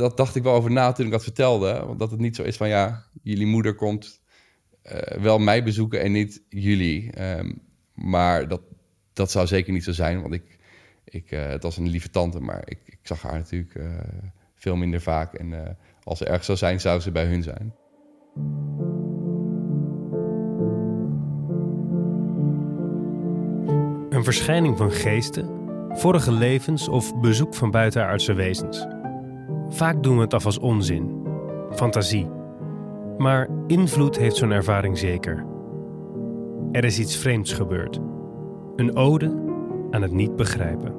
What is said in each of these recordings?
dat dacht ik wel over na toen ik dat vertelde. Want dat het niet zo is van ja, jullie moeder komt eh, wel mij bezoeken en niet jullie. Ehm, maar dat, dat zou zeker niet zo zijn, want ik, ik, uh, het was een lieve tante, maar ik, ik zag haar natuurlijk uh, veel minder vaak. En als ze erg zou zijn, zou ze bij hun zijn. Een verschijning van geesten, vorige levens of bezoek van buitenaardse wezens. Vaak doen we het af als onzin, fantasie. Maar invloed heeft zo'n ervaring zeker. Er is iets vreemds gebeurd. Een ode aan het niet begrijpen.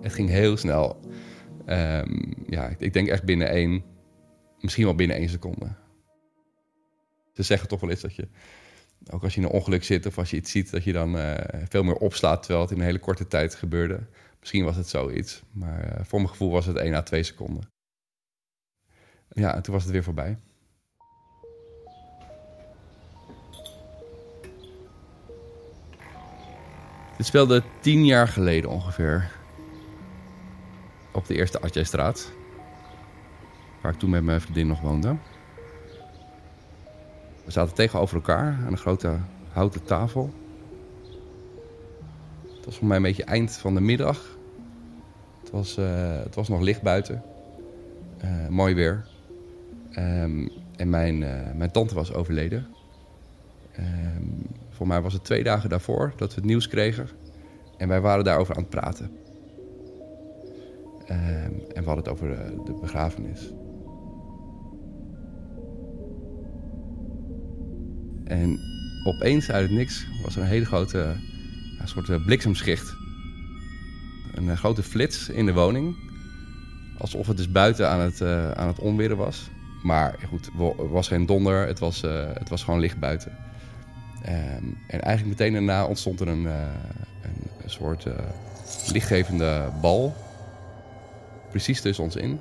Het ging heel snel. Um, ja, ik denk echt binnen één, misschien wel binnen één seconde. Ze zeggen toch wel eens dat je, ook als je in een ongeluk zit of als je iets ziet, dat je dan uh, veel meer opslaat terwijl het in een hele korte tijd gebeurde. Misschien was het zoiets, maar uh, voor mijn gevoel was het 1 à 2 seconden. Ja, en toen was het weer voorbij. Dit speelde tien jaar geleden ongeveer. Op de eerste Atjijstraat. Waar ik toen met mijn vriendin nog woonde. We zaten tegenover elkaar aan een grote houten tafel. Het was voor mij een beetje eind van de middag. Het was, uh, het was nog licht buiten. Uh, mooi weer. Um, en mijn, uh, mijn tante was overleden. Um, voor mij was het twee dagen daarvoor dat we het nieuws kregen. En wij waren daarover aan het praten. Um, en we hadden het over de begrafenis. En opeens uit het niks was er een hele grote soort bliksemschicht. Een uh, grote flits in de woning. Alsof het dus buiten aan het, uh, aan het onweren was. Maar goed, het was geen donder, het was, het was gewoon licht buiten. Um, en eigenlijk meteen daarna ontstond er een, een, soort lichtgevende bal. Precies tussen ons in.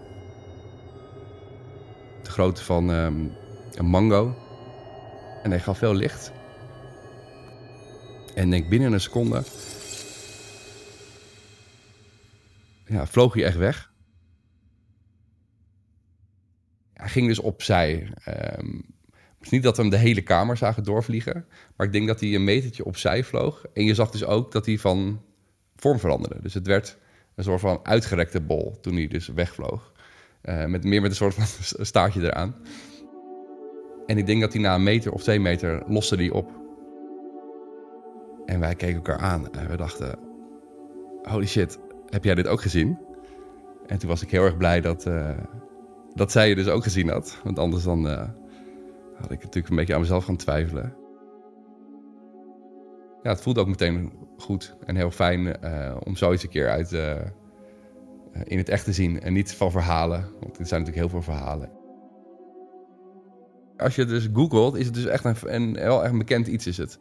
De grootte van um, een mango. En hij gaf veel licht. En denk binnen een seconde. Ja, vloog hij echt weg. Hij ging dus opzij. Um, het niet dat we hem de hele kamer zagen doorvliegen. Maar ik denk dat hij een metertje opzij vloog. En je zag dus ook dat hij van vorm veranderde. Dus het werd een soort van uitgerekte bol toen hij dus wegvloog. Uh, met, meer met een soort van staartje eraan. En ik denk dat hij na een meter of twee meter loste die op. En wij keken elkaar aan en we dachten... Holy shit, heb jij dit ook gezien? En toen was ik heel erg blij dat, uh, dat zij je dus ook gezien had. Want anders dan uh, had ik natuurlijk een beetje aan mezelf gaan twijfelen. Ja, het voelde ook meteen goed en heel fijn uh, om zoiets een keer uit, in het echt te zien. En niet van verhalen, want er zijn natuurlijk heel veel verhalen als je het dus googelt, is het dus echt een, een heel erg bekend iets is het.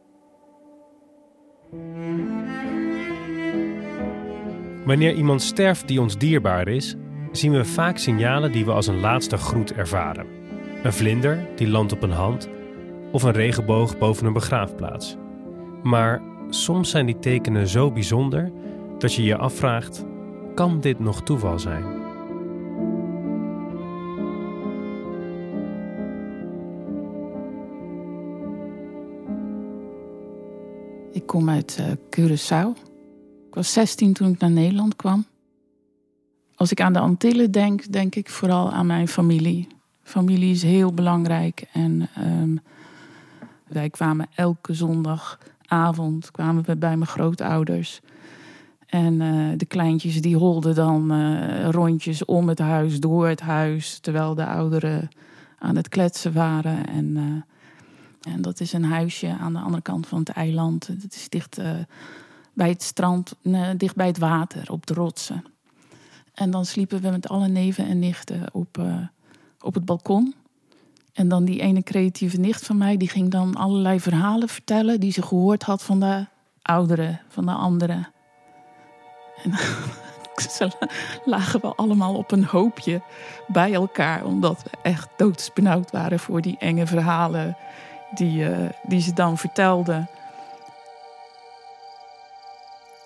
Wanneer iemand sterft die ons dierbaar is, zien we vaak signalen die we als een laatste groet ervaren. Een vlinder die landt op een hand of een regenboog boven een begraafplaats. Maar soms zijn die tekenen zo bijzonder dat je je afvraagt: kan dit nog toeval zijn? Kom uit uh, Curaçao. Ik was 16 toen ik naar Nederland kwam. Als ik aan de Antillen denk, denk ik vooral aan mijn familie. Familie is heel belangrijk. En um, wij kwamen elke zondagavond kwamen we bij mijn grootouders. En uh, de kleintjes die holden dan uh, rondjes om het huis, door het huis, terwijl de ouderen aan het kletsen waren. En en dat is een huisje aan de andere kant van het eiland. Dat is dicht uh, bij het strand, dicht bij het water, op de rotsen. En dan sliepen we met alle neven en nichten op, uh, op het balkon. En dan die ene creatieve nicht van mij, die ging dan allerlei verhalen vertellen die ze gehoord had van de ouderen, van de anderen. En ze lagen we allemaal op een hoopje bij elkaar, omdat we echt doodsbenauwd waren voor die enge verhalen die, uh, die ze dan vertelde.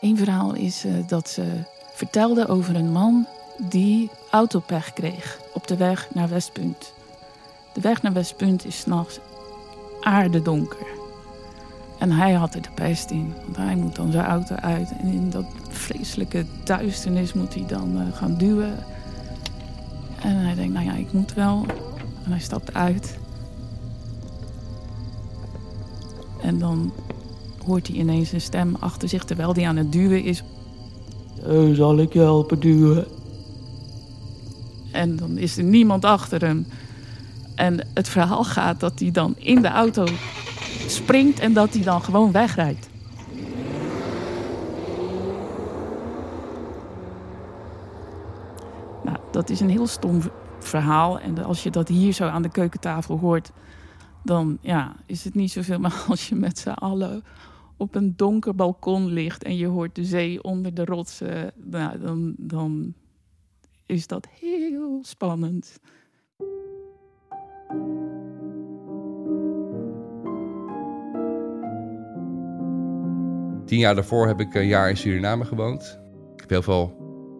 Eén verhaal is uh, dat ze vertelde over een man die autopech kreeg op de weg naar Westpunt. De weg naar Westpunt is s'nachts aardedonker. En hij had er de pest in, want hij moet dan zijn auto uit. En in dat vreselijke duisternis moet hij dan uh, gaan duwen. En hij denkt, nou ja, ik moet wel. En hij stapt uit. En dan hoort hij ineens een stem achter zich terwijl hij aan het duwen is. Uh, zal ik je helpen duwen? En dan is er niemand achter hem. En het verhaal gaat dat hij dan in de auto springt en dat hij dan gewoon wegrijdt. Nou, dat is een heel stom verhaal. En als je dat hier zo aan de keukentafel hoort, dan ja, is het niet zoveel. Maar als je met z'n allen op een donker balkon ligt en je hoort de zee onder de rotsen, nou, dan, dan is dat heel spannend. Tien jaar daarvoor heb ik een jaar in Suriname gewoond. Ik heb heel veel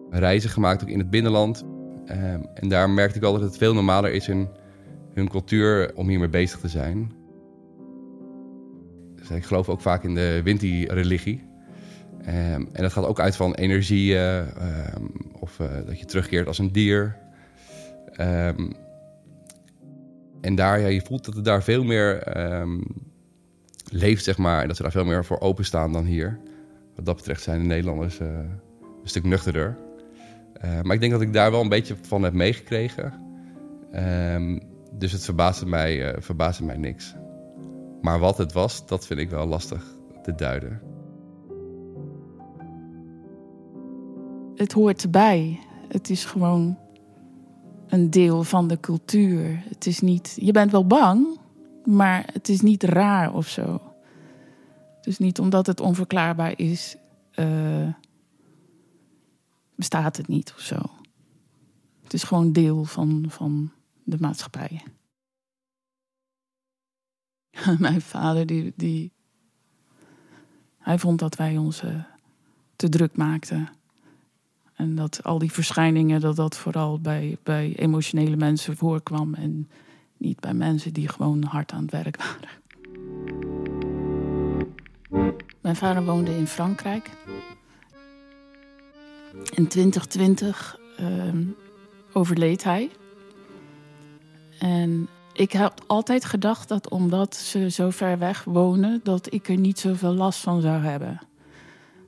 reizen gemaakt, ook in het binnenland. Ehm, en daar merkte ik al dat het veel normaler is in hun cultuur om hiermee bezig te zijn. Dus ik geloof ook vaak in de Winti-religie. Um, en dat gaat ook uit van energie um, of uh, dat je terugkeert als een dier. Um, en daar, ja, je voelt dat het daar veel meer leeft, zeg maar. En dat ze daar veel meer voor openstaan dan hier. Wat dat betreft zijn de Nederlanders uh, een stuk nuchterder. Maar ik denk dat ik daar wel een beetje van heb meegekregen. Dus het verbaasde mij, verbaasde mij niks. Maar wat het was, dat vind ik wel lastig te duiden. het hoort erbij. Het is gewoon een deel van de cultuur. Het is niet, je bent wel bang, maar het is niet raar of zo. Dus niet omdat het onverklaarbaar is, uh, bestaat het niet of zo. Het is gewoon deel van, van de maatschappij. Mijn vader, die, die, hij vond dat wij ons uh, te druk maakten. En dat al die verschijningen, dat dat vooral bij, bij emotionele mensen voorkwam. En niet bij mensen die gewoon hard aan het werk waren. Mijn vader woonde in Frankrijk. In 2020 uh, overleed hij. En ik heb altijd gedacht dat omdat ze zo ver weg wonen, dat ik er niet zoveel last van zou hebben.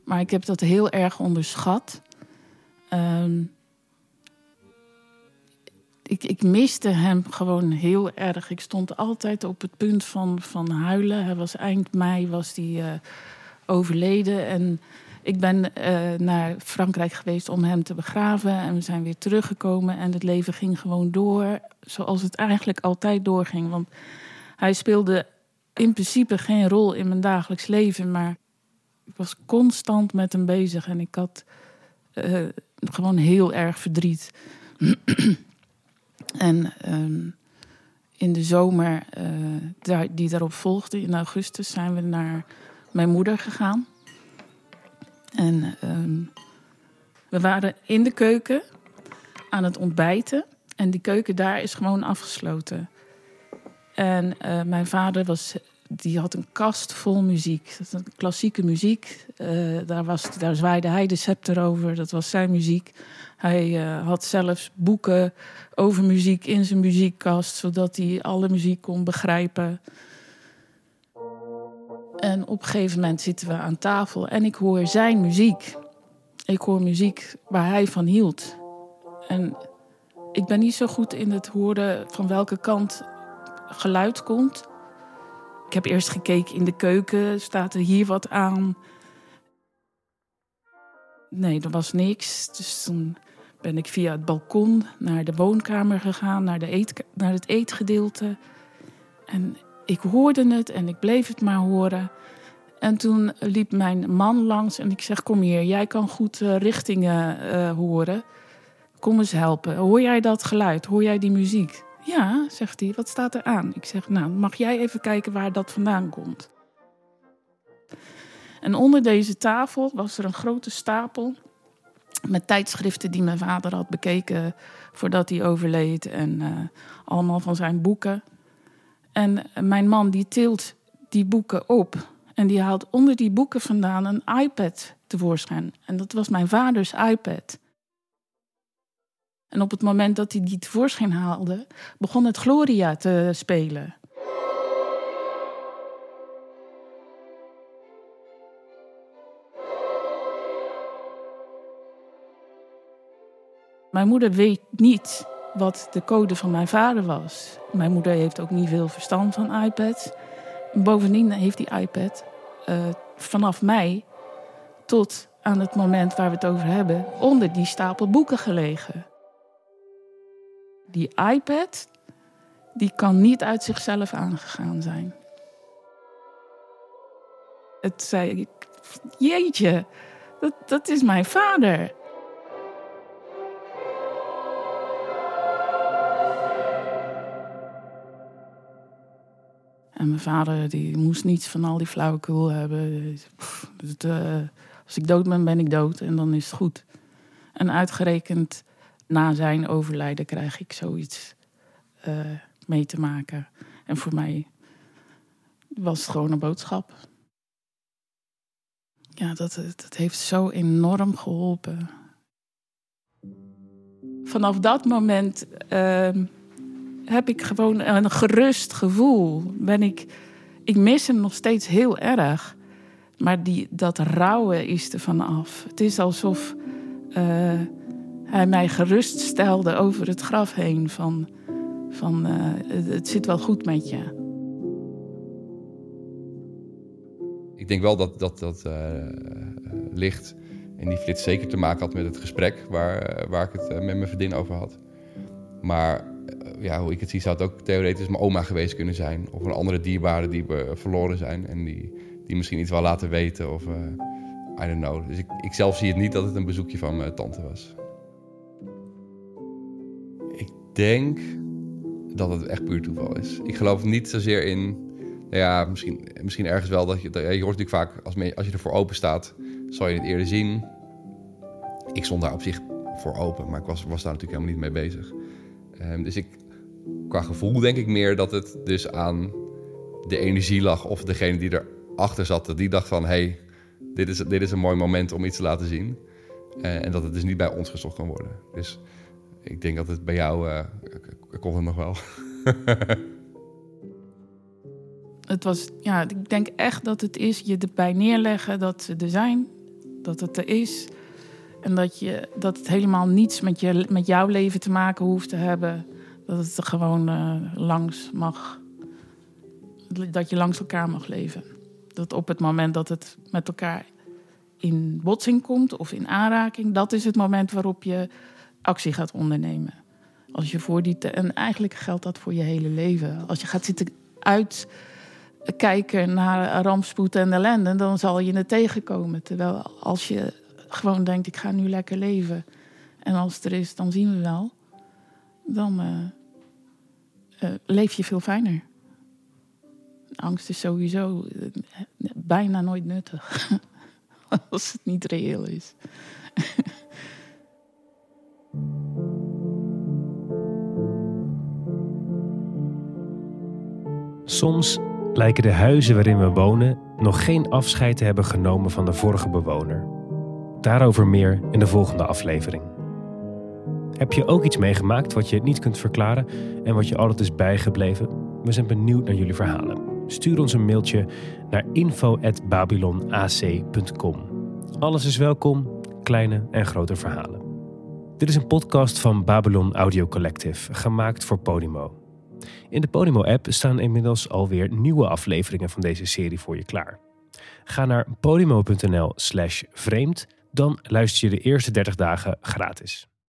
Maar ik heb dat heel erg onderschat. Um, ik, ik miste hem gewoon heel erg. Ik stond altijd op het punt van, van huilen. Hij was eind mei was hij, uh, overleden. En ik ben uh, naar Frankrijk geweest om hem te begraven. En we zijn weer teruggekomen. En het leven ging gewoon door zoals het eigenlijk altijd doorging. Want hij speelde in principe geen rol in mijn dagelijks leven. Maar ik was constant met hem bezig. En ik had uh, gewoon heel erg verdriet. en um, in de zomer daar, die daarop volgde, in augustus, zijn we naar mijn moeder gegaan. En um, we waren in de keuken aan het ontbijten. En die keuken daar is gewoon afgesloten. En uh, mijn vader was die had een kast vol muziek. Klassieke muziek. Uh, daar, was, daar zwaaide hij de scepter over. Dat was zijn muziek. Hij uh, had zelfs boeken over muziek in zijn muziekkast, zodat hij alle muziek kon begrijpen. En op een gegeven moment zitten we aan tafel en ik hoor zijn muziek. Ik hoor muziek waar hij van hield. En ik ben niet zo goed in het horen van welke kant geluid komt. Ik heb eerst gekeken in de keuken, staat er hier wat aan? Nee, er was niks. Dus toen ben ik via het balkon naar de woonkamer gegaan, naar, de eet, naar het eetgedeelte. En ik hoorde het en ik bleef het maar horen. En toen liep mijn man langs en ik zeg: Kom hier, jij kan goed uh, richtingen uh, horen. Kom eens helpen. Hoor jij dat geluid? Hoor jij die muziek? Ja, zegt hij, wat staat er aan? Ik zeg, nou, mag jij even kijken waar dat vandaan komt? En onder deze tafel was er een grote stapel met tijdschriften die mijn vader had bekeken voordat hij overleed. En uh, allemaal van zijn boeken. En mijn man die tilt die boeken op. En die haalt onder die boeken vandaan een iPad tevoorschijn. En dat was mijn vaders iPad. En op het moment dat hij die tevoorschijn haalde, begon het Gloria te spelen. Mijn moeder weet niet wat de code van mijn vader was. Mijn moeder heeft ook niet veel verstand van iPads. Bovendien heeft die iPad uh, vanaf mei tot aan het moment waar we het over hebben, onder die stapel boeken gelegen. Die iPad, die kan niet uit zichzelf aangegaan zijn. Het zei ik, jeetje, dat, dat is mijn vader. En mijn vader die moest niets van al die flauwekul hebben. het, uh, als ik dood ben, ben ik dood en dan is het goed. En uitgerekend na zijn overlijden krijg ik zoiets uh, mee te maken. En voor mij was het gewoon een boodschap. Ja, dat, dat heeft zo enorm geholpen. Vanaf dat moment uh, heb ik gewoon een gerust gevoel. Ben ik, ik mis hem nog steeds heel erg. Maar die, dat rouwen is er vanaf. Het is alsof uh, hij mij gerust stelde over het graf heen. Van, van uh, het zit wel goed met je. Ik denk wel dat dat, dat uh, licht en die flits zeker te maken had met het gesprek waar, waar ik het met mijn vriendin over had. Maar ja, hoe ik het zie, zou het ook theoretisch mijn oma geweest kunnen zijn. Of een andere dierbare die verloren zijn en die, die misschien iets wel laten weten. Of uh, I don't know. Dus ik, ik zelf zie het niet dat het een bezoekje van mijn tante was. Ik denk dat het echt puur toeval is. Ik geloof niet zozeer in. Nou ja, misschien, misschien ergens wel dat je. je hoort natuurlijk vaak als, me, als je ervoor open staat, zal je het eerder zien. Ik stond daar op zich voor open, maar ik was, was daar natuurlijk helemaal niet mee bezig. Um, dus ik, qua gevoel denk ik meer dat het dus aan de energie lag. Of degene die erachter zat, die dacht van... hey, dit, is, dit is een mooi moment om iets te laten zien. Uh, en dat het dus niet bij ons gezocht kan worden. Dus ik denk dat het bij jou... Uh, kon het nog wel. het was... Ja, ik denk echt dat het is je erbij neerleggen dat ze er zijn. Dat het er is. En dat, je, dat het helemaal niets met, je, met jouw leven te maken hoeft te hebben dat het gewoon uh, langs mag. Dat je langs elkaar mag leven. Dat op het moment dat het met elkaar in botsing komt of in aanraking, dat is het moment waarop je actie gaat ondernemen. Als je voor die. en eigenlijk geldt dat voor je hele leven. Als je gaat zitten uitkijken naar rampspoed en ellende, dan zal je het tegenkomen. Terwijl als je gewoon denkt: ik ga nu lekker leven. En als het er is, dan zien we wel dan uh, uh, leef je veel fijner. Angst is sowieso uh, bijna nooit nuttig. Als het niet reëel is. Soms lijken de huizen waarin we wonen nog geen afscheid te hebben genomen van de vorige bewoner. Daarover meer in de volgende aflevering. Heb je ook iets meegemaakt wat je niet kunt verklaren en wat je altijd is bijgebleven? We zijn benieuwd naar jullie verhalen. Stuur ons een mailtje naar info.babylonac.com. Alles is welkom, kleine en grote verhalen. Dit is een podcast van Babylon Audio Collective, gemaakt voor Podimo. In de Podimo-app staan inmiddels alweer nieuwe afleveringen van deze serie voor je klaar. Ga naar podimo.nl/slash vreemd, dan luister je de eerste 30 dagen gratis.